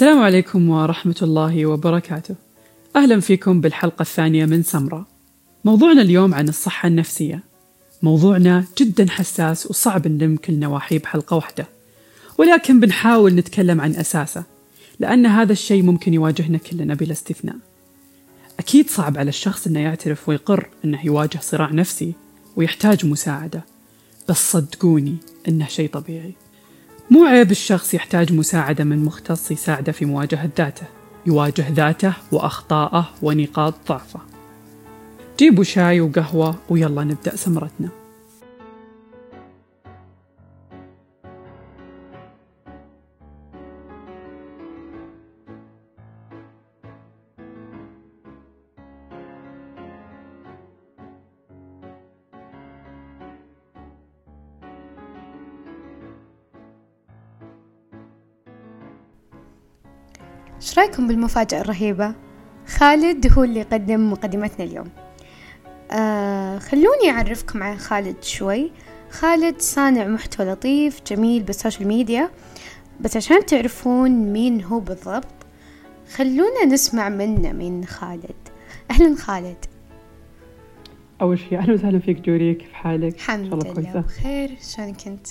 السلام عليكم ورحمة الله وبركاته. أهلا فيكم بالحلقة الثانية من سمرة. موضوعنا اليوم عن الصحة النفسية. موضوعنا جدا حساس وصعب نلم كل نواحيه بحلقة واحدة. ولكن بنحاول نتكلم عن أساسه، لأن هذا الشيء ممكن يواجهنا كلنا بلا استثناء. أكيد صعب على الشخص إنه يعترف ويقر إنه يواجه صراع نفسي ويحتاج مساعدة. بس صدقوني إنه شيء طبيعي. مو عيب الشخص يحتاج مساعدة من مختص يساعده في مواجهة ذاته. يواجه ذاته وأخطاءه ونقاط ضعفه. جيبوا شاي وقهوة ويلا نبدأ سمرتنا. إيش رأيكم بالمفاجأة الرهيبة؟ خالد هو اللي يقدم مقدمتنا اليوم. آه خلوني أعرفكم عن خالد شوي. خالد صانع محتوى لطيف جميل بالسوشيال ميديا. بس عشان تعرفون مين هو بالضبط خلونا نسمع منه من خالد. أهلا خالد. أول شيء أهلا وسهلا فيك جوري كيف حالك؟ الحمد لله بخير. شلونك أنت؟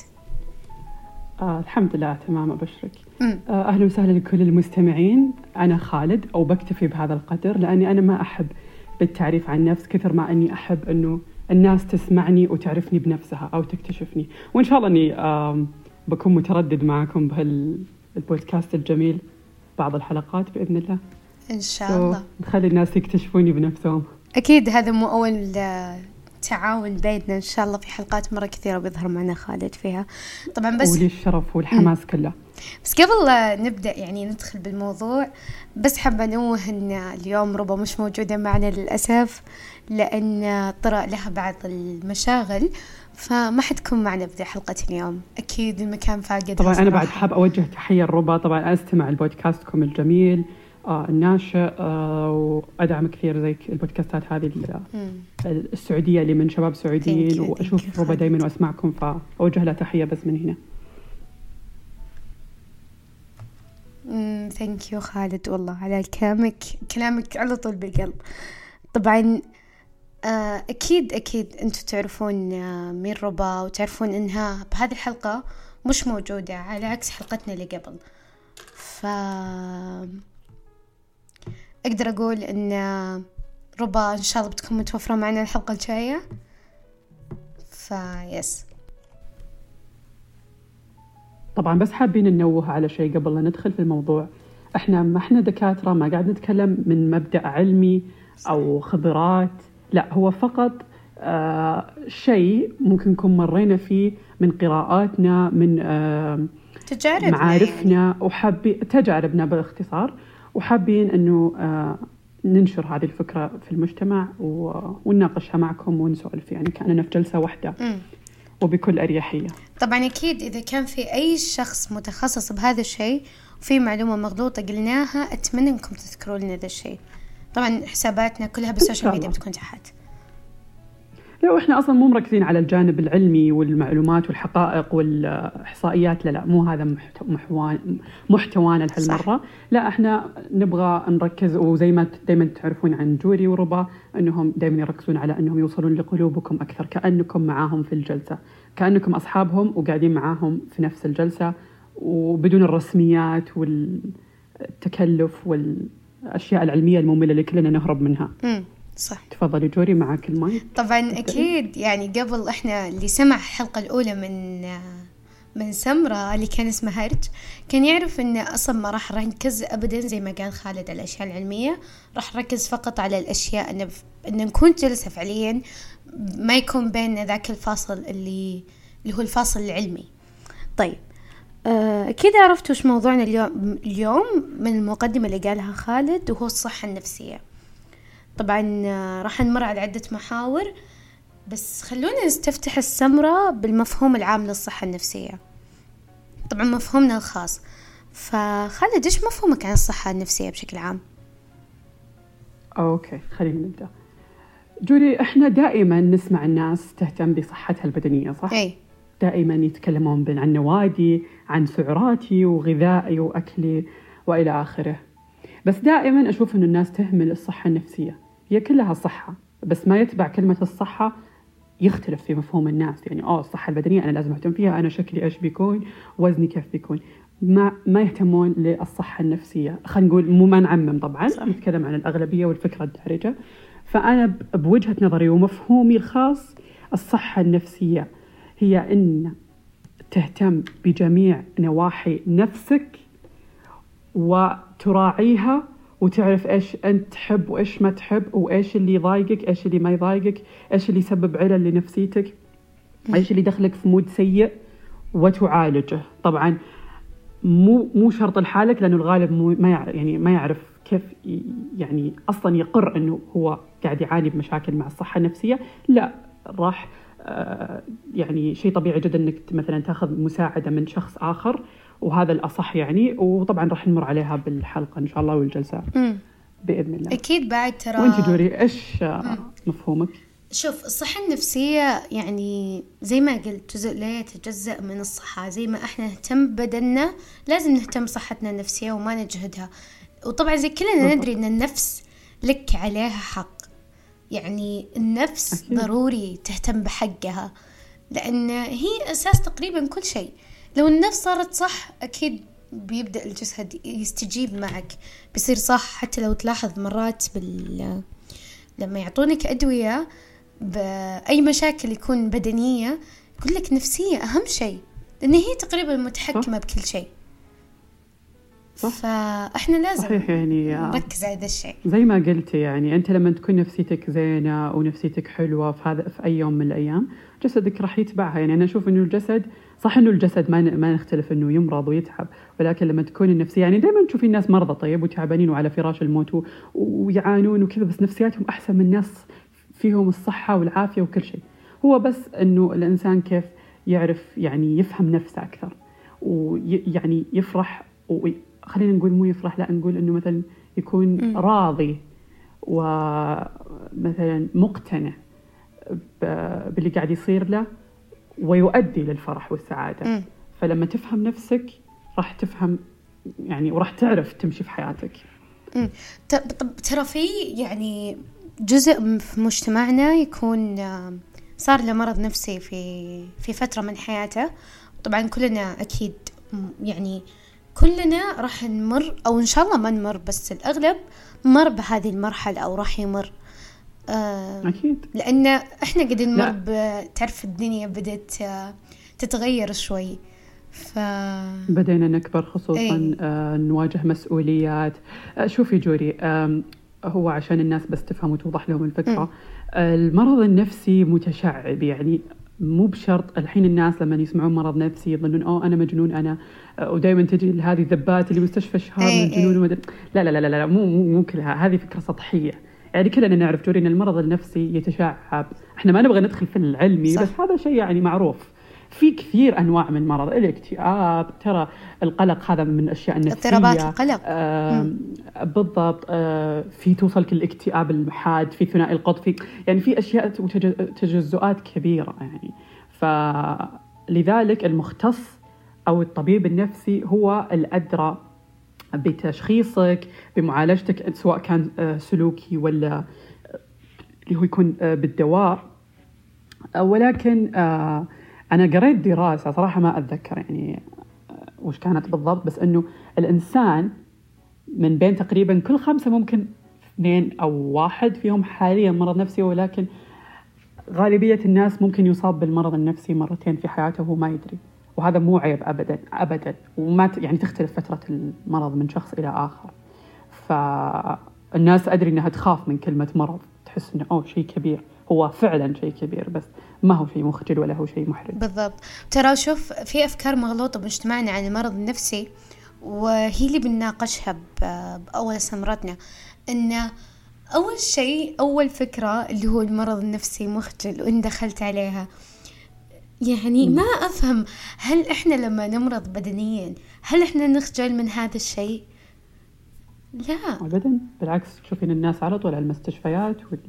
آه الحمد لله تمام أبشرك. آه أهلا وسهلا لكل المستمعين. أنا خالد أو بكتفي بهذا القدر لأني أنا ما أحب بالتعريف عن نفس كثر ما أني أحب أنه الناس تسمعني وتعرفني بنفسها أو تكتشفني. وإن شاء الله أني آه بكون متردد معكم بهالبودكاست الجميل بعض الحلقات بإذن الله. إن شاء الله. نخلي الناس يكتشفوني بنفسهم. أكيد هذا مو أول تعاون بيننا إن شاء الله في حلقات مرة كثيرة بيظهر معنا خالد فيها. طبعا بس ولي الشرف والحماس كله. بس قبل نبدأ يعني ندخل بالموضوع بس حابة أنوه أن اليوم ربا مش موجودة معنا للأسف لأن طرأ لها بعض المشاغل فما حتكون معنا في حلقة اليوم. أكيد المكان فاقد طبعا أنا بعد حاب أوجه تحية لربا. طبعا أستمع البودكاستكم الجميل. آه الناشئ آه وأدعم كثير زي البودكاستات هذه السعودية اللي من شباب سعوديين وأشوف ربا دائما وأسمعكم فأوجه لها تحية بس من هنا. Thank you خالد والله على كلامك كلامك على طول بالقلب. طبعا آه أكيد أكيد أنتوا تعرفون مين ربا وتعرفون إنها بهذه الحلقة مش موجودة على عكس حلقتنا اللي قبل. ف أقدر أقول إن ربا إن شاء الله بتكون متوفرة معنا الحلقة الجاية. فيس طبعا بس حابين ننوه على شيء قبل لا ندخل في الموضوع. إحنا ما إحنا دكاترة ما قاعد نتكلم من مبدأ علمي أو خبرات. لا هو فقط آه شيء ممكن نكون مرينا فيه من قراءاتنا من آه تجاربنا معارفنا يعني. وحابين تجاربنا باختصار وحابين إنه آه ننشر هذه الفكرة في المجتمع ونناقشها معكم ونسولف يعني كأننا في جلسة واحدة م. وبكل أريحية. طبعا أكيد إذا كان في أي شخص متخصص بهذا الشيء وفي معلومة مغلوطة قلناها أتمنى إنكم تذكروا لنا ذا الشيء. طبعا حساباتنا كلها بالسوشيال ميديا بتكون تحت. لا وإحنا أصلا مو مركزين على الجانب العلمي والمعلومات والحقائق والإحصائيات لا لا مو هذا محتوانا لهالمرة. لا إحنا نبغى نركز وزي ما دائما تعرفون عن جوري وربا إنهم دائما يركزون على إنهم يوصلون لقلوبكم أكثر كأنكم معاهم في الجلسة كأنكم أصحابهم وقاعدين معاهم في نفس الجلسة وبدون الرسميات والتكلف والأشياء العلمية المملة اللي كلنا نهرب منها. صح. تفضلي جوري معك المايك. طبعا أكيد. يعني قبل إحنا اللي سمع الحلقة الأولى من من سمرة اللي كان اسمها هرج كان يعرف إن أصلا ما راح نركز ابدا زي ما قال خالد على الأشياء العلمية راح نركز فقط على الأشياء إن إن نكون جلسة فعليا ما يكون بيننا ذاك الفاصل اللي اللي هو الفاصل العلمي. طيب أكيد عرفتوا وش موضوعنا اليوم اليوم من المقدمة اللي قالها خالد وهو الصحة النفسية. طبعا راح نمر على عدة محاور بس خلونا نستفتح السمرة بالمفهوم العام للصحة النفسية. طبعا مفهومنا الخاص. فخالد إيش مفهومك عن الصحة النفسية بشكل عام؟ أوكي خلينا نبدأ. جوري إحنا دائما نسمع الناس تهتم بصحتها البدنية صح؟ اي دائما يتكلمون عن نوادي عن سعراتي وغذائي وأكلي وإلى آخره. بس دائما أشوف ان الناس تهمل الصحة النفسية. هي كلها صحة بس ما يتبع كلمة الصحة يختلف في مفهوم الناس. يعني آه الصحة البدنية أنا لازم أهتم فيها أنا شكلي إيش بيكون وزني كيف بيكون. ما ما يهتمون للصحة النفسية. خلينا نقول مو ما نعمم طبعا صح. نتكلم عن الأغلبية والفكرة الدارجة. فأنا بوجهة نظري ومفهومي الخاص الصحة النفسية هي إن تهتم بجميع نواحي نفسك وتراعيها وتعرف إيش أنت تحب وإيش ما تحب وإيش اللي يضايقك إيش اللي ما يضايقك إيش اللي يسبب علل لنفسيتك إيش اللي يدخلك في مود سيء وتعالجه. طبعا مو مو شرط لحالك لأنه الغالب مو ما يعرف يعني ما يعرف كيف يعني أصلا يقر إنه هو قاعد يعاني بمشاكل مع الصحة النفسية. لا راح آه، يعني شيء طبيعي جدا إنك مثلا تأخذ مساعدة من شخص آخر وهذا الأصح يعني وطبعا راح نمر عليها بالحلقة إن شاء الله والجلسة بإذن الله. أكيد بعد ترى وانت جوري إيش مفهومك؟ شوف الصحة النفسية يعني زي ما قلت جزء لا يتجزأ من الصحة. زي ما إحنا نهتم بدننا لازم نهتم بصحتنا النفسية وما نجهدها. وطبعا زي كلنا ندري إن النفس لك عليها حق. يعني النفس أكيد. ضروري تهتم بحقها لأن هي أساس تقريبا كل شيء. لو النفس صارت صح أكيد بيبدأ الجسد يستجيب معك بيصير صح. حتى لو تلاحظ مرات بال لما يعطونك أدوية بأي مشاكل يكون بدنية يقول لك نفسية أهم شيء لأن هي تقريبا متحكمة بكل شيء. صح. فإحنا لازم صحيح يعني نركز على هذا الشيء. زي ما قلتي يعني أنت لما تكون نفسيتك زينة ونفسيتك حلوة في هذا في أي يوم من الأيام جسدك راح يتبعها. يعني أنا أشوف إنه الجسد صح إنه الجسد ما ما نختلف إنه يمرض ويتعب ولكن لما تكون النفسيه يعني دائما تشوفي الناس مرضى طيب وتعبانين وعلى فراش الموت ويعانون وكذا بس نفسياتهم أحسن من ناس فيهم الصحة والعافية وكل شيء. هو بس إنه الإنسان كيف يعرف يعني يفهم نفسه أكثر ويعني يفرح خلينا نقول مو يفرح لا نقول إنه مثلا يكون. راضي ومثلا مقتنع. باللي قاعد يصير له ويؤدي للفرح والسعادة. م. فلما تفهم نفسك راح تفهم يعني وراح تعرف تمشي في حياتك. طب ترى في يعني جزء في مجتمعنا يكون صار له مرض نفسي في في فترة من حياته. طبعا كلنا أكيد يعني كلنا راح نمر أو إن شاء الله ما نمر بس الأغلب مر بهذه المرحلة أو راح يمر. أكيد. لأن إحنا قاعدين نمر تعرف الدنيا بدأت آه، تتغير شوي. ف بدينا نكبر خصوصا إيه؟ آه نواجه مسؤوليات. آه شوفي جوري آه هو عشان الناس بس تفهم وتوضح لهم الفكرة. آه المرض النفسي متشعب يعني مو بشرط الحين الناس لما يسمعون مرض نفسي يظنون أوه أنا مجنون أنا ودائما تجي هذه الذبات اللي مستشفى شهر من الجنون لا لا لا لا لا مو مو مو كلها هذه فكرة سطحية. يعني كلنا نعرف جوري ان المرض النفسي يتشعب. إحنا ما نبغى ندخل في العلمي صح. بس هذا شيء يعني معروف. في كثير أنواع من مرض الاكتئاب ترى القلق هذا من الأشياء النفسية. اضطرابات القلق. آه بالضبط. آه في توصلك الاكتئاب المحاد في ثنائي القطب في يعني في أشياء وتجزؤات كبيرة يعني. فلذلك المختص أو الطبيب النفسي هو الأدرى بتشخيصك بمعالجتك سواء كان آه، سلوكي ولا اللي هو يكون آه، بالدواء. ولكن آه أنا قريت دراسة صراحة ما أتذكر يعني آه، وش كانت بالضبط بس إنه الإنسان من بين تقريبا كل خمسة ممكن اثنين أو واحد فيهم حاليا مرض نفسي ولكن غالبية الناس ممكن يصاب بالمرض النفسي مرتين في حياته وهو ما يدري. وهذا مو عيب أبدا أبدا. وما يعني تختلف فترة المرض من شخص إلى آخر. فالناس أدري أنها تخاف من كلمة مرض تحس أنه أوه شيء كبير. هو فعلا شيء كبير بس ما هو شيء مخجل ولا هو شيء محرج. بالضبط. ترى شوف في أفكار مغلوطة بمجتمعنا عن المرض النفسي وهي اللي بنناقشها بأول سمرتنا إن أول شيء أول فكرة اللي هو المرض النفسي مخجل وإن دخلت عليها. يعني ما أفهم هل إحنا لما نمرض بدنيا هل إحنا نخجل من هذا الشيء؟ لا. أبدا. بالعكس تشوفين الناس على طول على المستشفيات وال...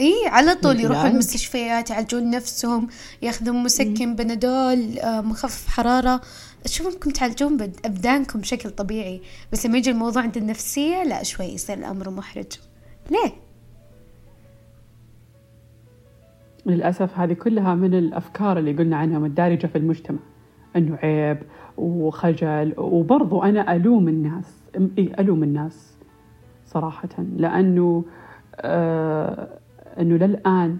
إي على طول يروحوا المستشفيات يعالجون نفسهم ياخذون مسكن بنادول آه، مخفف حرارة. اشوفكم تعالجون بأبدانكم بشكل طبيعي. بس لما يجي الموضوع عند النفسية لا شوي يصير الأمر محرج. ليه؟ للأسف هذه كلها من الأفكار اللي قلنا عنها متدارجة في المجتمع. أنه عيب وخجل وبرضو أنا ألوم الناس ألوم الناس صراحة لأنه آه أنه للآن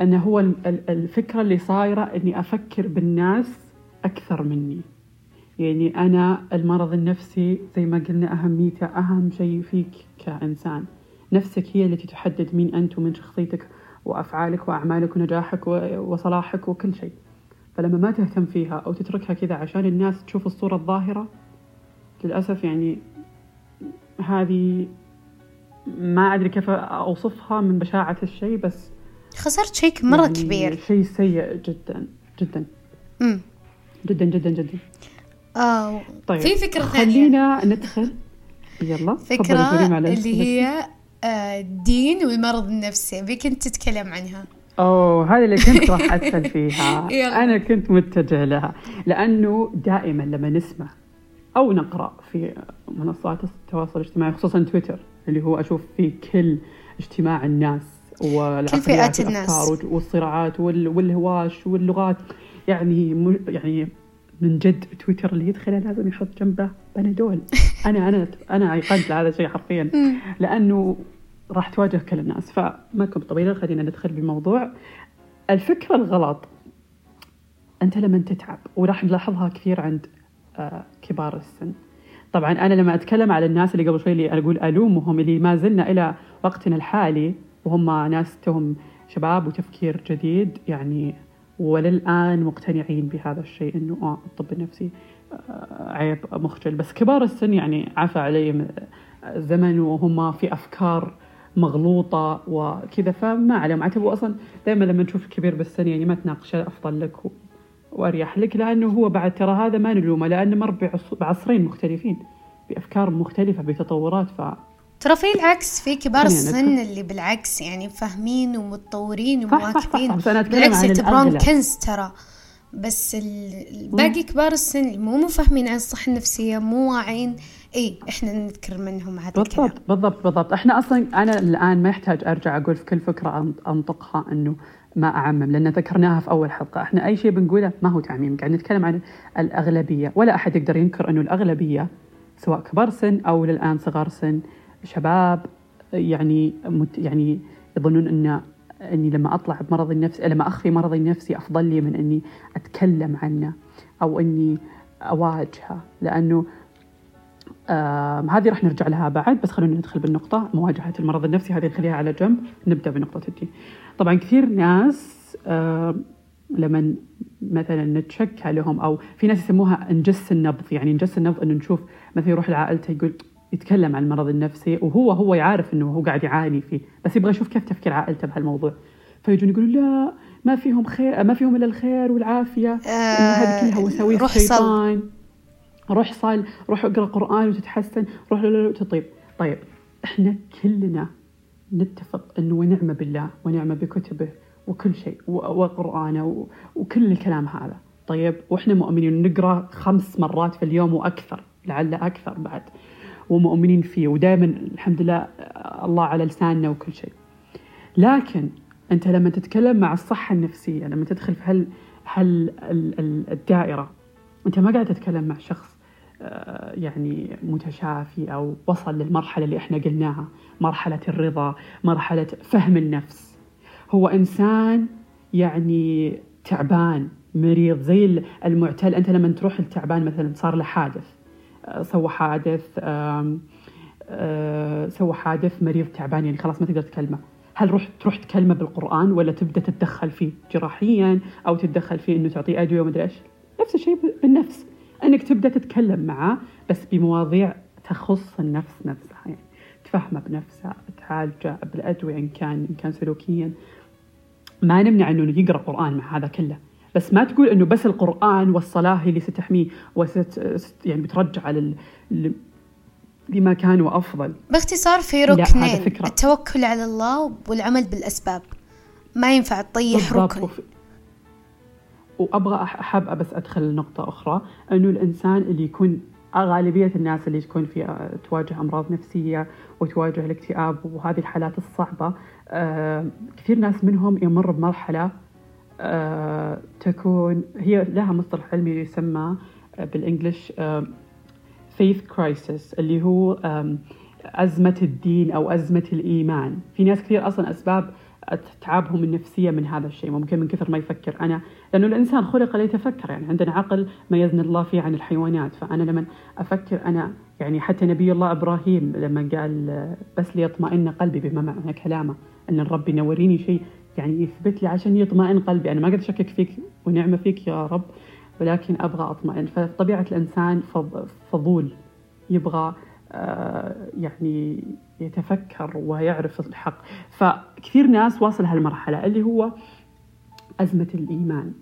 أنه هو الفكرة اللي صايرة أني أفكر بالناس أكثر مني. يعني أنا المرض النفسي زي ما قلنا أهميته أهم شيء فيك كإنسان. نفسك هي التي تحدد مين أنت ومن شخصيتك. وأفعالك وأعمالك ونجاحك وصلاحك وكل شيء. فلما ما تهتم فيها أو تتركها كذا عشان الناس تشوف الصورة الظاهرة للأسف يعني هذه ما أدري كيف أوصفها من بشاعة الشيء بس خسرت شيء مرة يعني كبير. شيء سيء جدا جدا. مم. جدا جدا جدا. آه طيب في فكرة ثانية. خلينا ندخل يلا فكرة اللي هي الدين والمرض النفسي. بك انت تتكلم عنها. أوه هذه اللي كنت راح ادخل فيها. أنا كنت متجه لها لأنه دائما لما نسمع أو نقرأ في منصات التواصل الاجتماعي خصوصا تويتر اللي هو أشوف فيه كل اجتماع الناس والعقليات الناس. والصراعات والهواش واللغات. يعني يعني من جد تويتر اللي يدخله لازم يحط جنبه بنادول. أنا أنا أنا ايقنت لهذا الشيء حرفيا. لأنه راح تواجه كل الناس. فما كنت طويلة خلينا ندخل بالموضوع. الفكرة الغلط. أنت لما تتعب وراح نلاحظها كثير عند آه، كبار السن. طبعا أنا لما أتكلم على الناس اللي قبل شوي اللي أقول ألومهم اللي ما زلنا إلى وقتنا الحالي وهم ناس تهم شباب وتفكير جديد يعني وللآن مقتنعين بهذا الشيء أنه آه الطب النفسي آه عيب مخجل. بس كبار السن يعني عفى عليهم الزمن وهم في أفكار مغلوطة وكذا. فما عليهم عتبوا أصلا دائما لما نشوف كبير بالسن يعني ما تناقشه أفضل لك وأريح لك لأنه هو بعد ترى هذا ما نلومه لأنه مر بعصرين مختلفين بأفكار مختلفة بتطورات. ف ترى في العكس في كبار السن اللي بالعكس يعني فاهمين ومتطورين ومواكبين. بالعكس يعتبرون كنز ترى. بس باقي كبار السن اللي مو مفهمين عن الصحة النفسية مو واعين اي إحنا نذكر منهم هذا بالضبط الكلام. بالضبط بالضبط. إحنا أصلا أنا الآن ما يحتاج أرجع أقول في كل فكرة أنطقها إنه ما أعمم لأن ذكرناها في أول حلقة. إحنا أي شيء بنقوله ما هو تعميم. قاعد نتكلم عن الأغلبية. ولا أحد يقدر ينكر إنه الأغلبية سواء كبار سن أو للآن صغار سن شباب يعني مت يعني يظنون ان إني لما أطلع بمرضي النفسي لما أخفي مرضي النفسي أفضل لي من إني أتكلم عنه أو إني أواجهه. لأنه آه هذه راح نرجع لها بعد بس خلونا ندخل بالنقطة مواجهة المرض النفسي هذه نخليها على جنب نبدأ بنقطة الدين. طبعا كثير ناس آه لما مثلا نتشكى لهم أو في ناس يسموها نجس النبض يعني نجس النبض إنه نشوف مثلا يروح لعائلته يقول يتكلم عن المرض النفسي وهو هو يعرف إنه هو قاعد يعاني فيه بس يبغى يشوف كيف تفكير عائلته بهالموضوع. فيجون يقولوا لا ما فيهم خير ما فيهم إلا الخير والعافية آه هذه كلها وساويس الشيطان روح صل روح اقرأ قرآن وتتحسن روح وتطيب طيب إحنا كلنا نتفق إنه ونعم بالله ونعم بكتبه وكل شيء وقرآنه وكل الكلام هذا. طيب وإحنا مؤمنين نقرأ خمس مرات في اليوم وأكثر لعل أكثر بعد. ومؤمنين فيه ودائما الحمد لله الله على لساننا وكل شيء. لكن أنت لما تتكلم مع الصحة النفسية لما تدخل في هل هل الدائرة أنت ما قاعد تتكلم مع شخص آه، يعني متشافي أو وصل للمرحلة اللي إحنا قلناها مرحلة الرضا مرحلة فهم النفس. هو إنسان يعني تعبان مريض زي المعتل. أنت لما تروح التعبان مثلا صار له حادث سوى حادث آه، سوى حادث مريض تعبان يعني خلاص ما تقدر تكلمه. هل روح تروح تكلمه بالقرآن ولا تبدأ تتدخل فيه جراحيا أو تتدخل فيه إنه تعطيه أدوية ومدري إيش؟ نفس الشيء بالنفس. إنك تبدأ تتكلم معاه بس بمواضيع تخص النفس نفسها يعني تفهمه بنفسه تعالجه بالأدوية إن كان إن كان سلوكيا. ما نمنع إنه يقرأ قرآن مع هذا كله. بس ما تقول إنه بس القرآن والصلاة هي اللي ستحميه وست يعني بترجع لل بمكان وأفضل. باختصار في ركنين التوكل على الله والعمل بالأسباب. ما ينفع تطيح ركن. وفي... وأبغى أحب بس أدخل نقطه أخرى إنه الإنسان اللي يكون غالبية الناس اللي تكون في تواجه أمراض نفسية وتواجه الاكتئاب وهذه الحالات الصعبة آه كثير ناس منهم يمر بمرحلة آه تكون هي لها مصطلح علمي يسمى بالإنجلش فيث كرايسيس اللي هو أزمة الدين أو أزمة الإيمان. في ناس كثير أصلا أسباب تعبهم النفسية من هذا الشيء ممكن من كثر ما يفكر. أنا لأنه الإنسان خلق ليتفكر يعني عندنا عقل ميزنا الله فيه عن الحيوانات. فأنا لما أفكر أنا يعني حتى نبي الله إبراهيم لما قال بس ليطمئن قلبي بما معنى كلامه أن الرب ينوريني شيء. يعني يثبت لي عشان يطمئن قلبي. أنا ما قد أشكك فيك ونعمة فيك يا رب ولكن أبغى أطمئن. فطبيعة الإنسان فضول. يبغى آه، يعني يتفكر ويعرف الحق. فكثير ناس واصل هالمرحلة اللي هو أزمة الإيمان.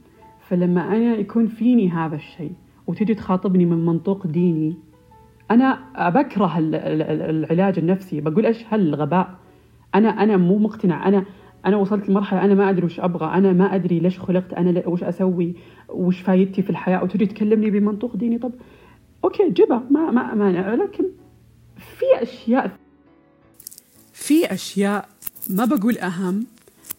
فلما أنا يكون فيني هذا الشيء وتجي تخاطبني من منطوق ديني أنا بكره العلاج النفسي. بقول إيش هالغباء؟ أنا أنا مو مقتنع. أنا أنا وصلت لمرحلة أنا ما أدري وش أبغى أنا ما أدري ليش خلقت أنا وش أسوي وش فايدتي في الحياة؟ وتجي تكلمني بمنطوق ديني؟ طب أوكي جبه ما ما مانع لكن في أشياء في أشياء ما بقول أهم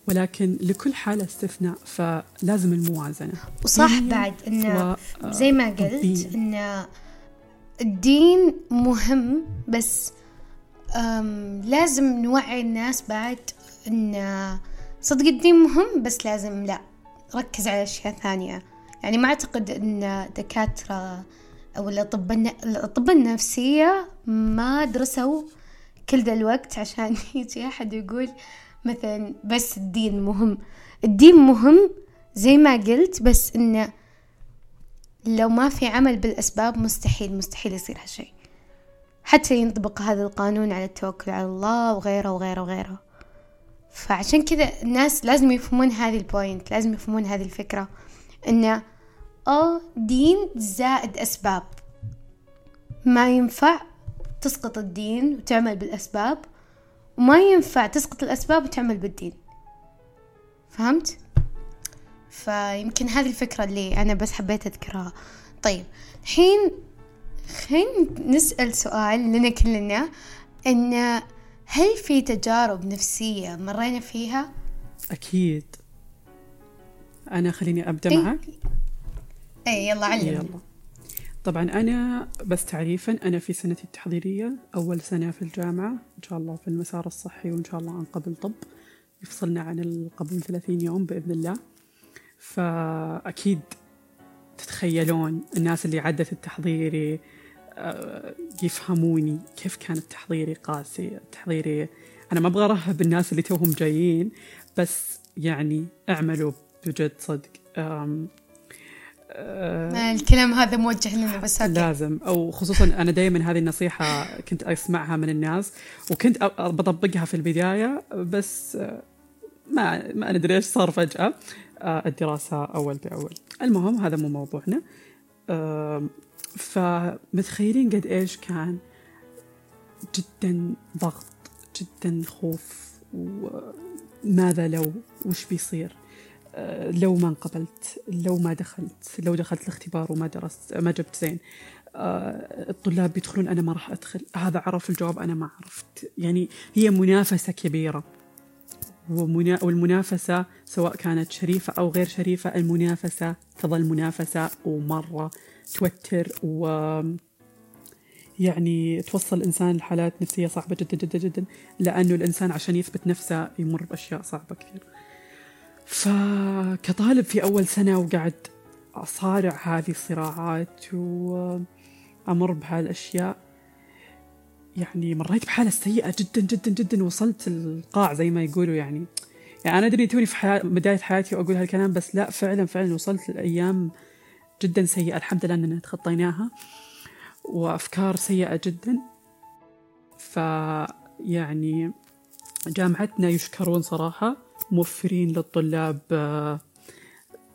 ولكن لكل حالة استثناء فلازم الموازنة. وصح بعد إنه زي ما قلت إنه الدين مهم بس لازم نوعي الناس بعد إن صدق الدين مهم بس لازم لا ركز على أشياء ثانية. يعني ما أعتقد إن دكاترة أو الأطباء الأطباء النفسية ما درسوا كل ذا الوقت عشان يجي أحد يقول مثلا بس الدين مهم. الدين مهم زي ما قلت بس إنه لو ما في عمل بالأسباب مستحيل مستحيل يصير هالشيء. حتى ينطبق هذا القانون على التوكل على الله وغيره وغيره وغيره. فعشان كذا الناس لازم يفهمون هذه البوينت لازم يفهمون هذه الفكرة. إنه أو دين زائد أسباب. ما ينفع تسقط الدين وتعمل بالأسباب وما ينفع تسقط الأسباب وتعمل بالدين. فهمت؟ فيمكن هذه الفكرة اللي أنا بس حبيت أذكرها. طيب الحين خلينا نسأل سؤال لنا كلنا. إن هل في تجارب نفسية مرينا فيها؟ أكيد. أنا خليني أبدأ معك. اي يلا علم يلا. طبعا أنا بس تعريفا أنا في سنتي التحضيرية أول سنة في الجامعة إن شاء الله في المسار الصحي وإن شاء الله عن قبل طب يفصلنا عن القبول 30 يوم بإذن الله. فأكيد تتخيلون الناس اللي عدت التحضيري يفهموني كيف كان التحضيري قاسي التحضيري أنا ما أبغى أرهب الناس اللي توهم جايين بس يعني أعملوا بجد صدق. آه الكلام هذا موجه لنا بس أوكي. لازم. أو خصوصا أنا دائما هذه النصيحة كنت أسمعها من الناس وكنت بطبقها في البداية بس ما ما ندري إيش صار فجأة. آه، الدراسة أول بأول. المهم هذا مو موضوعنا. فمتخيلين قد إيش كان جدا ضغط جدا خوف وماذا لو؟ وش بيصير؟ آه، لو ما انقبلت لو ما دخلت لو دخلت الاختبار وما درست ما جبت زين. آه، الطلاب بيدخلون أنا ما راح أدخل. هذا عرف الجواب أنا ما عرفت. يعني هي منافسة كبيرة. والمنافسة سواء كانت شريفة أو غير شريفة المنافسة تظل منافسة ومرة توتر و يعني توصل الإنسان لحالات نفسية صعبة جدا جدا جدا لأنه الإنسان عشان يثبت نفسه يمر بأشياء صعبة كثير. فكطالب في أول سنة وقاعد أصارع هذه الصراعات وأمر بهالأشياء يعني مريت بحالة سيئة جدا جدا جدا وصلت القاع زي ما يقولوا يعني يعني أنا أدري توني في حياة بداية حياتي وأقول هالكلام بس لا فعلا فعلا وصلت لأيام جدا سيئة. الحمد لله أننا تخطيناها. وأفكار سيئة جدا. فيعني جامعتنا يشكرون صراحة. موفرين للطلاب آه،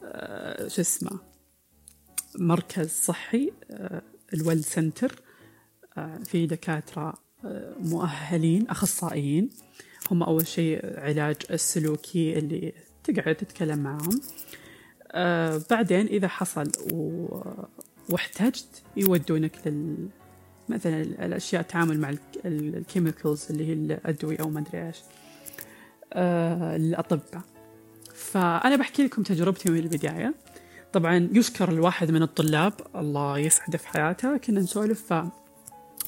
آه، شو اسمه مركز صحي آه، ال wellness center في دكاترة مؤهلين أخصائيين. هم أول شيء علاج السلوكي اللي تقعد تتكلم معهم. آه بعدين إذا حصل و... واحتجت يودونك لل مثلا الأشياء التعامل مع ال chemicals اللي هي الأدوية أو ما أدري إيش آه الأطباء فأنا بحكي لكم تجربتي من البداية. طبعا يشكر الواحد من الطلاب الله يسعده في حياته كنا نسولف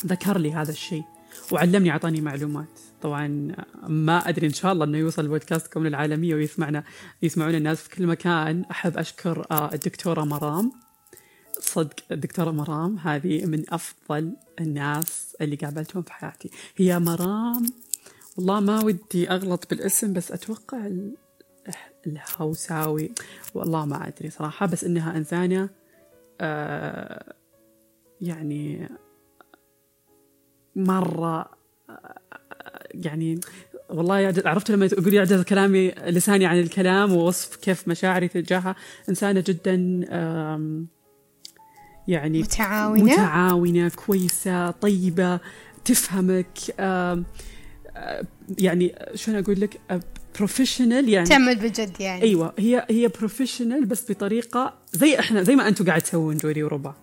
فذكر لي هذا الشيء وعلمني أعطاني معلومات. طبعا ما أدري إن شاء الله أنه يوصل بودكاستكم للعالمية ويسمعنا يسمعون الناس في كل مكان. أحب أشكر آه، الدكتورة مرام. صدق الدكتورة مرام هذه من أفضل الناس اللي قابلتهم في حياتي. هي مرام والله ما ودي أغلط بالاسم بس أتوقع الهوساوي. والله ما أدري صراحة بس إنها إنسانة آه يعني مرة يعني والله عرفت لما تقول يعجز كلامي لساني عن الكلام ووصف كيف مشاعري تجاهها. إنسانة جدا يعني متعاونة. متعاونة كويسة طيبة تفهمك يعني شلون أقول لك professional يعني. تعمل بجد يعني. أيوه هي هي professional بس بطريقة زي إحنا زي ما أنتم قاعد تسوون جوري وربا.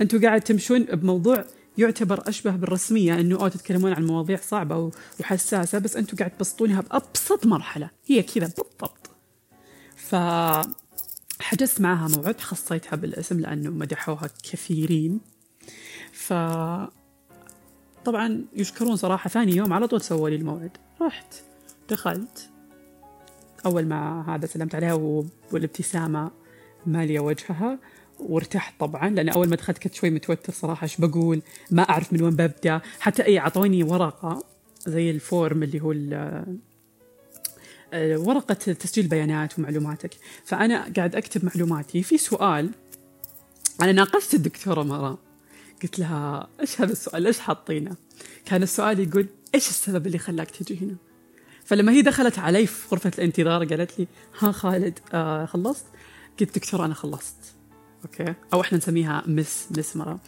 أنتم قاعد تمشون بموضوع يعتبر أشبه بالرسمية إنه أو تتكلمون عن مواضيع صعبة وحساسة بس أنتم قاعد تبسطونها بأبسط مرحلة هي كذا بالضبط. ف حجزت معها موعد خصيتها بالاسم لأنه مدحوها كثيرين. ف طبعا يشكرون صراحة ثاني يوم على طول سووا لي الموعد. رحت دخلت. أول ما هذا سلمت عليها والابتسامة مالية وجهها. وارتحت طبعا لأن أول ما دخلت كنت شوي متوتر صراحة إيش بقول؟ ما أعرف من وين ببدأ. حتى إي أعطوني ورقة زي الفورم اللي هو آه، ورقة تسجيل بيانات ومعلوماتك. فأنا قاعد أكتب معلوماتي. في سؤال أنا ناقشت الدكتورة مرام قلت لها إيش هذا السؤال؟ ليش حاطينه؟ كان السؤال يقول إيش السبب اللي خلاك تجي هنا؟ فلما هي دخلت علي في غرفة الانتظار قالت لي ها خالد آه خلصت؟ قلت دكتور أنا خلصت. okay. أو إحنا نسميها miss miss مرام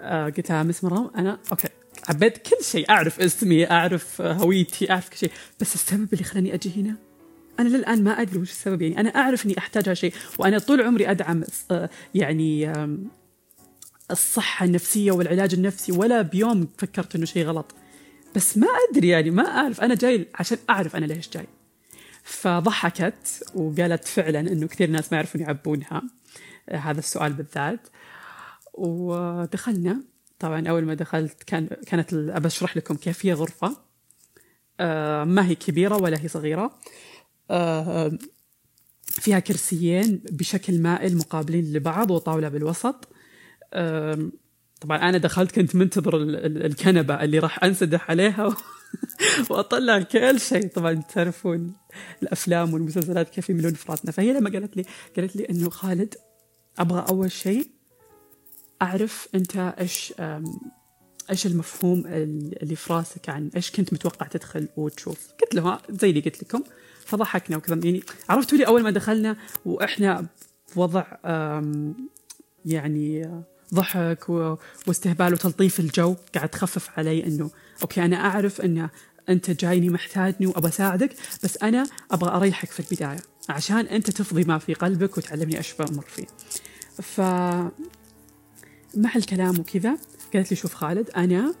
آه قلت لها miss مرام أنا okay. عبيت كل شيء. أعرف اسمي أعرف هويتي أعرف كل شيء. بس السبب اللي خلاني أجي هنا؟ أنا للآن ما أدري وش السبب يعني. أنا أعرف إني أحتاج هالشيء وأنا طول عمري أدعم آه، يعني الصحة النفسية والعلاج النفسي ولا بيوم فكرت إنه شيء غلط. بس ما أدري يعني ما أعرف. أنا جاي عشان أعرف أنا ليش جاي. فضحكت وقالت فعلا إنه كثير ناس ما يعرفون يعبونها. هذا السؤال بالذات. ودخلنا طبعا أول ما دخلت كان كانت أشرح لكم كيف هي غرفة. آه، ما هي كبيرة ولا هي صغيرة. آه، فيها كرسيين بشكل مائل مقابلين لبعض وطاولة بالوسط. طبعا أنا دخلت كنت منتظر الكنبة اللي راح أنسدح عليها. واطلع كل شيء. طبعا تعرفون الأفلام والمسلسلات كيف يملون فراتنا. فهي لما قالت لي قالت لي إنه خالد أبغى أول شيء أعرف أنت إيش إيش المفهوم اللي في راسك عن إيش كنت متوقع تدخل وتشوف. قلت له زي اللي قلت لكم. فضحكنا وكذا. يعني عرفتوا لي أول ما دخلنا وإحنا في وضع يعني ضحك واستهبال وتلطيف الجو قاعد تخفف علي إنه أوكي أنا أعرف أن أنت جايني محتاجني وابى أساعدك بس أنا أبغى أريحك في البداية عشان أنت تفضي ما في قلبك وتعلمني إيش بمر فيه. ف مع الكلام وكذا قالت لي شوف خالد أنا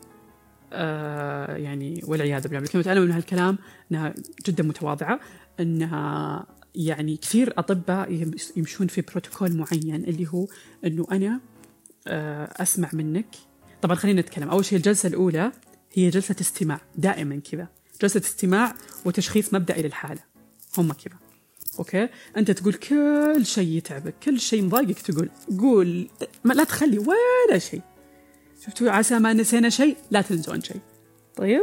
آه يعني والعياذ بالله كلمة أنا من هالكلام أنها جدا متواضعة أنها يعني كثير أطباء يمشون في بروتوكول معين اللي هو أنه أنا آه، أسمع منك. طبعا خلينا نتكلم أول شيء الجلسة الأولى هي جلسة استماع دائما كذا. جلسة استماع وتشخيص مبدئي للحالة. هم كذا. أوكي؟ أنت تقول كل شيء يتعبك كل شيء مضايقك تقول قول ما لا تخلي ولا شيء. شفتوا عسى ما نسينا شيء لا تنسون شيء. طيب؟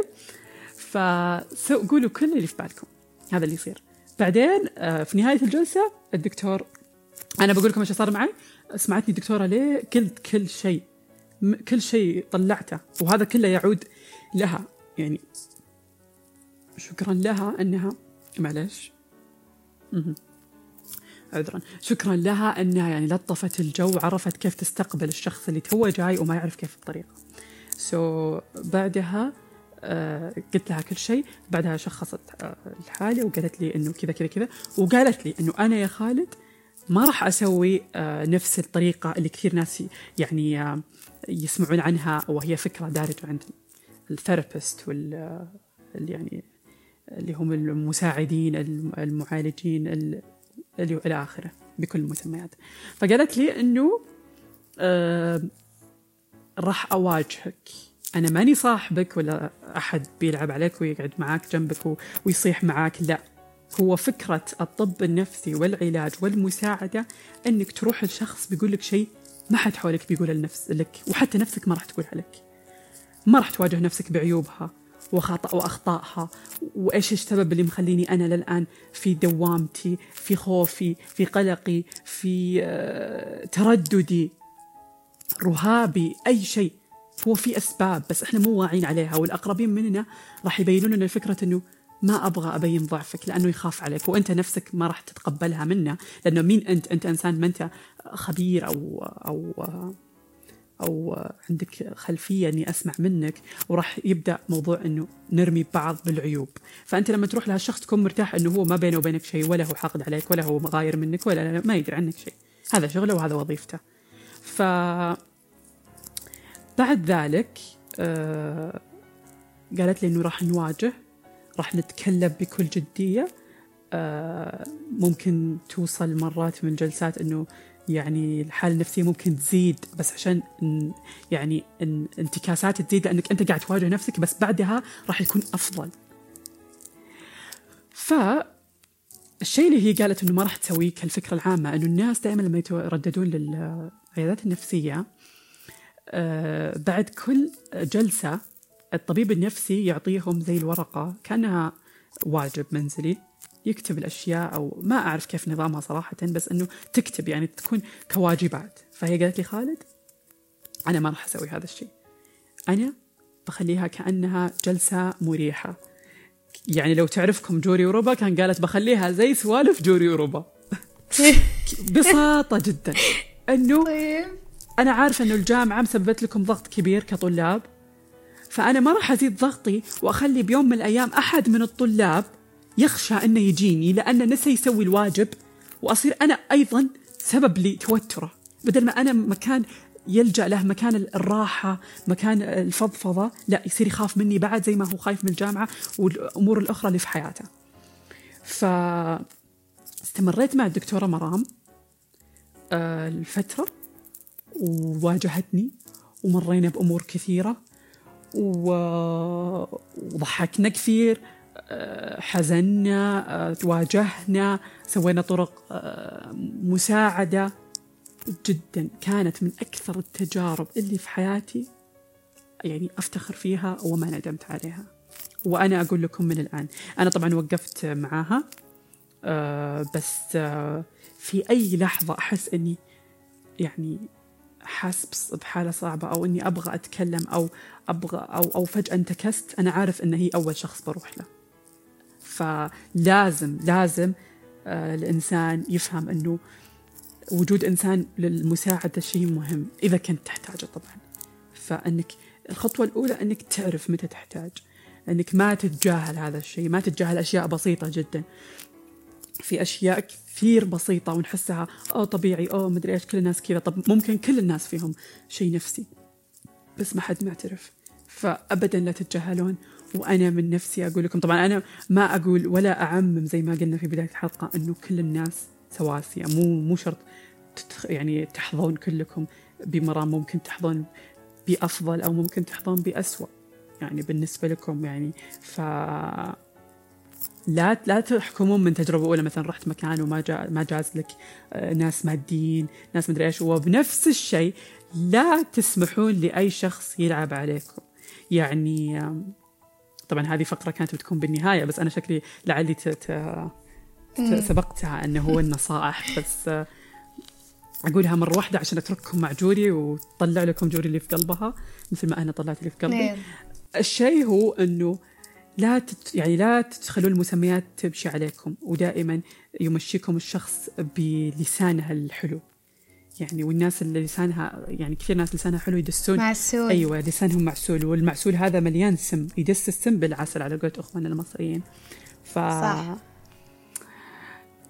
فقولوا كل اللي في بالكم. هذا اللي يصير. بعدين آه، في نهاية الجلسة الدكتور أنا بقول لكم إيش صار معي. سمعتني دكتورة ليه قلت كل شيء كل شيء طلعته وهذا كله يعود لها يعني شكرا لها أنها معلش. عذرا. شكرا لها أنها يعني لطفت الجو عرفت كيف تستقبل الشخص اللي توه جاي وما يعرف كيف الطريقة. so so, بعدها آه قلت لها كل شيء. بعدها شخصت آه الحالة وقالت لي إنه كذا كذا كذا. وقالت لي إنه أنا يا خالد ما راح أسوي آه نفس الطريقة اللي كثير ناس يعني يسمعون عنها وهي فكرة دارجة عند ال therapist وال يعني اللي هم المساعدين المعالجين إلى آخره بكل المسميات. فقالت لي إنه آه راح أواجهك. أنا ماني صاحبك ولا أحد بيلعب عليك ويقعد معاك جنبك ويصيح معاك لا. هو فكرة الطب النفسي والعلاج والمساعدة أنك تروح لشخص بيقول لك شيء ما حد حولك بيقول النفس لك. وحتى نفسك ما راح تقولها لك. ما راح تواجه نفسك بعيوبها وخطأ وأخطائها. وإيش السبب اللي مخليني أنا للآن في دوامتي في خوفي في قلقي في آه، ترددي؟ رهابي أي شيء. هو في أسباب بس إحنا مو واعين عليها. والأقربين مننا راح يبينون لنا الفكرة أنه ما أبغى أبين ضعفك لأنه يخاف عليك. وأنت نفسك ما راح تتقبلها منه لأنه مين أنت؟ أنت إنسان ما أنت خبير أو أو أو عندك خلفية إني أسمع منك وراح يبدأ موضوع إنه نرمي بعض بالعيوب. فأنت لما تروح لهالشخص تكون مرتاح إنه هو ما بينه وبينك شيء ولا هو حاقد عليك ولا هو مغاير منك ولا ما يدري عنك شيء. هذا شغله وهذا وظيفته. ف بعد ذلك آه قالت لي إنه راح نواجه راح نتكلم بكل جدية. آه ممكن توصل مرات من جلسات إنه يعني الحالة النفسية ممكن تزيد بس عشان يعني انتكاسات تزيد لأنك أنت قاعد تواجه نفسك بس بعدها راح يكون أفضل. ف الشيء اللي هي قالت إنه ما راح تسويه كالفكرة العامة إنه الناس دائما لما يترددون للعيادات النفسية آه بعد كل جلسة الطبيب النفسي يعطيهم زي الورقة كأنها واجب منزلي. يكتب الأشياء أو ما أعرف كيف نظامها صراحة بس إنه تكتب يعني تكون كواجبات. فهي قالت لي خالد أنا ما راح أسوي هذا الشيء. أنا بخليها كأنها جلسة مريحة. يعني لو تعرفكم جوري اوروبا كان قالت بخليها زي سوالف جوري اوروبا ببساطه جدا. إنه طيب. أنا عارفة إنه الجامعة مسببت لكم ضغط كبير كطلاب فأنا ما راح أزيد ضغطي وأخلي بيوم من الأيام أحد من الطلاب يخشى أنه يجيني لأنه نسى يسوي الواجب وأصير أنا أيضا سبب لتوتره. بدل ما أنا مكان يلجأ له مكان الراحة مكان الفضفضة لا يصير يخاف مني بعد زي ما هو خايف من الجامعة والأمور الأخرى اللي في حياته. ف استمريت مع الدكتورة مرام آه، الفترة وواجهتني ومرينا بأمور كثيرة وضحكنا كثير حزنا تواجهنا سوينا طرق مساعدة. جدا كانت من أكثر التجارب اللي في حياتي يعني أفتخر فيها وما ندمت عليها. وأنا أقول لكم من الآن أنا طبعا وقفت معاها بس في أي لحظة أحس أني يعني حاسس بحالة صعبة أو إني أبغى أتكلم أو أبغى أو أو فجأة انتكست. أنا عارف إن هي أول شخص بروح له. فلازم لازم آه الإنسان يفهم إنه وجود إنسان للمساعدة شيء مهم إذا كنت تحتاجه طبعا. فإنك الخطوة الأولى إنك تعرف متى تحتاج إنك ما تتجاهل هذا الشيء ما تتجاهل أشياء بسيطة جدا. في أشياء كثير بسيطة ونحسها أو طبيعي أو مدري إيش كل الناس كذا. طب ممكن كل الناس فيهم شيء نفسي بس ما حد معترف. فأبدا لا تتجاهلون. وأنا من نفسي أقول لكم طبعا أنا ما أقول ولا أعمم زي ما قلنا في بداية الحلقة أنه كل الناس سواسية. مو مو شرط يعني تحظون كلكم بمرام ممكن تحظون بأفضل أو ممكن تحظون بأسوأ. يعني بالنسبة لكم يعني ف لا لا تحكمون من تجربة أولى. مثلا رحت مكان وما جا ما جاز لك آه، ناس ماديين ناس مدري إيش وبنفس الشيء لا تسمحون لأي شخص يلعب عليكم. يعني طبعا هذه فقرة كانت بتكون بالنهاية بس أنا شكلي لعلي سبقتها أنه هو النصائح بس أقولها مرة واحدة عشان أترككم مع جوري وتطلع لكم جوري اللي في قلبها مثل ما أنا طلعت اللي في قلبي. نعم. الشيء هو أنه لا تت يعني لا تخلون المسميات تمشي عليكم ودائما يمشيكم الشخص بلسانه الحلو. يعني والناس اللي لسانها يعني كثير ناس لسانها حلو يدسون. معسول. أيوه لسانهم معسول والمعسول هذا مليان سم يدس السم بالعسل على قولة أخواننا المصريين. ف صح.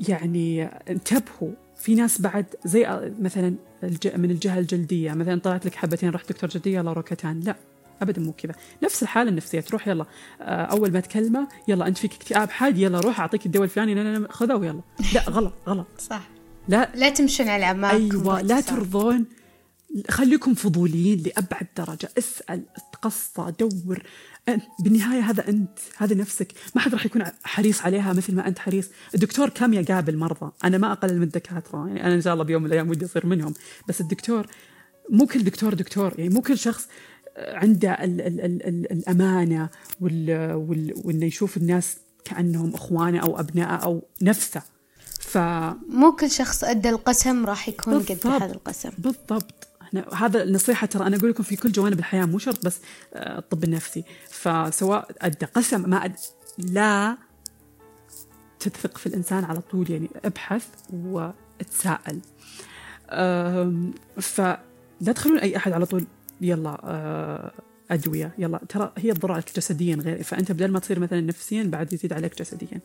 يعني انتبهوا في ناس بعد زي مثلا الج... من الجهة الجلدية مثلا طلعت لك حبتين رحت دكتور جلديه يلا روكتان لا ابدا مو كذا. نفس الحالة النفسية تروح يلا آه، أول ما تكلمه يلا أنت فيك اكتئاب حاد يلا روح أعطيك الدواء الفلاني لا لا خذه ويلا. لا غلط غلط. صح. لا لا تمشون على اعماقكم أيوه لا. ترضون. خليكم فضوليين لأبعد درجة. اسأل تقصى دور. بالنهاية هذا أنت هذا نفسك. ما حد راح يكون حريص عليها مثل ما أنت حريص. الدكتور كم يقابل مرضى أنا ما أقلل من الدكاترة يعني أنا إن شاء الله بيوم من الأيام ودي أصير منهم. بس الدكتور مو كل دكتور دكتور يعني مو كل شخص عنده ال ال ال ال الأمانة وال وال وإنه يشوف الناس كأنهم إخوانه أو أبنائه أو نفسه. ف مو كل شخص أدى القسم راح يكون قد. هذا القسم. بالضبط. إحنا هذا النصيحة ترى أنا أقول لكم في كل جوانب الحياة مو شرط بس آه، الطب النفسي. فسواء أدى قسم ما أد... لا تثق في الإنسان على طول يعني ابحث وتساءل فلا تخلون أي أحد على طول يلا آه، أدوية. يلا ترى هي تضر عليك جسديا غير فأنت بدل ما تصير مثلا نفسيا بعد يزيد عليك جسديا.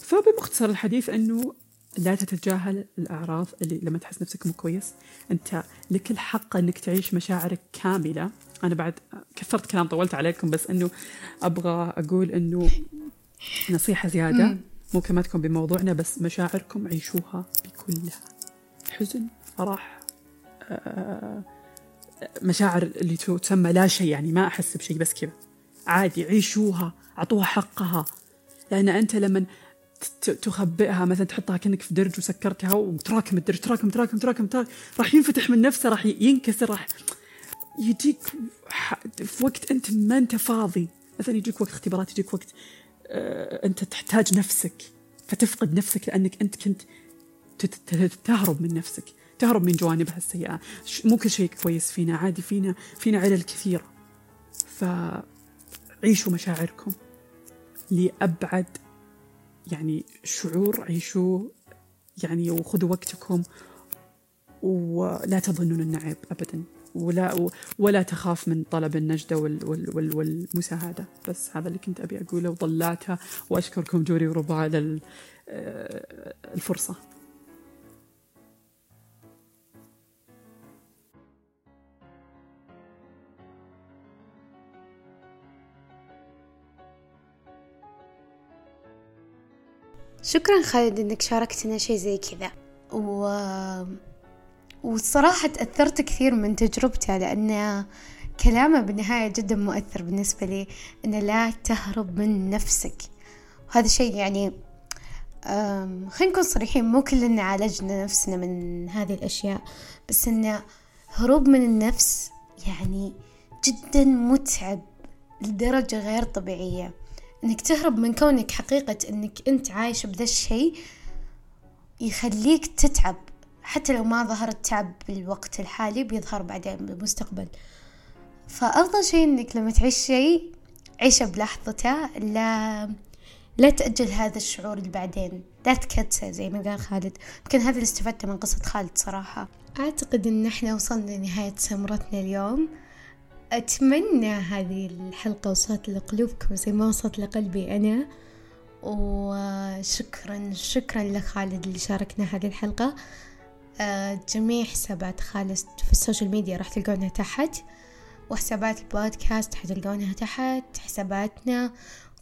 فبمختصر الحديث أنه لا تتجاهل الأعراض اللي لما تحس نفسك مو كويس. أنت لك الحق أنك تعيش مشاعرك كاملة. أنا بعد كثرت كلام طولت عليكم بس أنه أبغى أقول أنه نصيحة زيادة. ممكن ما تكون بموضوعنا بس مشاعركم عيشوها بكلها حزن فرح آه، مشاعر اللي تسمى لا شيء يعني ما أحس بشيء بس كذا. عادي عيشوها أعطوها حقها. لأن أنت لما تخبئها مثلا تحطها كأنك في درج وسكرتها وتراكم الدرج تراكم تراكم تراكم, تراكم. راح ينفتح من نفسه راح ينكسر راح يجيك في وقت أنت ما أنت فاضي. مثلا يجيك وقت اختبارات يجيك وقت آه، أنت تحتاج نفسك. فتفقد نفسك لأنك أنت كنت تهرب من نفسك تهرب من جوانبها السيئة. ش- مو كل شيء كويس فينا عادي فينا فينا علل كثيرة. فعيشوا مشاعركم لأبعد يعني شعور عيشوا يعني وخذوا وقتكم ولا تظنون انه عيب ابدا. ولا ولا تخاف من طلب النجدة وال وال وال والمساعدة بس هذا اللي كنت أبي أقوله. وضلاتها وأشكركم جوري وربا على ال- شكرا خالد إنك شاركتنا شيء زي كذا. و... والصراحة تأثرت كثير من تجربته لأن كلامه بالنهاية جدا مؤثر بالنسبة لي أن لا تهرب من نفسك. وهذا شيء يعني خلينا نكون صريحين مو كلنا عالجنا نفسنا من هذه الأشياء بس أن هروب من النفس يعني جدا متعب لدرجة غير طبيعية. إنك تهرب من كونك حقيقة إنك أنت عايش بذا الشيء يخليك تتعب. حتى لو ما ظهر التعب بالوقت الحالي بيظهر بعدين بالمستقبل. فأفضل شيء إنك لما تعيش شيء عيشه بلحظته لا لا تأجل هذا الشعور اللي بعدين. لا تكتسه زي ما قال خالد. يمكن هذا اللي استفدته من قصة خالد صراحة. أعتقد إن إحنا وصلنا لنهاية سمرتنا اليوم. أتمنى هذه الحلقة وصلت لقلوبكم زي ما وصلت لقلبي أنا. وشكرا شكرا لك خالد اللي شاركنا هذه الحلقة. آه، جميع حسابات خالد في ال social media راح تلقونها تحت. وحسابات البودكاست حتلقونها تحت. حساباتنا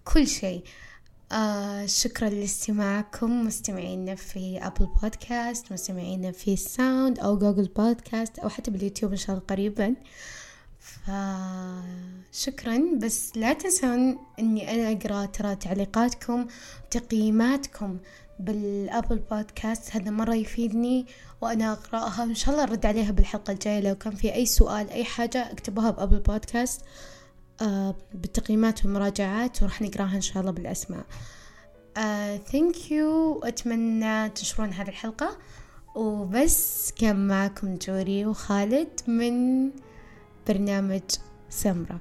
كل شيء. آه شكرا لاستماعكم. مستمعينا في Apple Podcast مستمعينا في Sound أو Google Podcast أو حتى باليوتيوب إن شاء الله قريبا. فشكرا بس لا تنسون إني أنا أقرأ ترى تعليقاتكم وتقييماتكم بال Apple Podcast هذا مرة يفيدني وأنا أقرأها ان شاء الله أرد عليها بالحلقة الجاية. لو كان في أي سؤال أي حاجة اكتبوها ب Apple Podcast آه بالتقييمات والمراجعات وراح نقرأها إن شاء الله بالأسماء. thank you أتمنى تنشرون هذه الحلقة. وبس كان معكم جوري وخالد من برنامج سمرة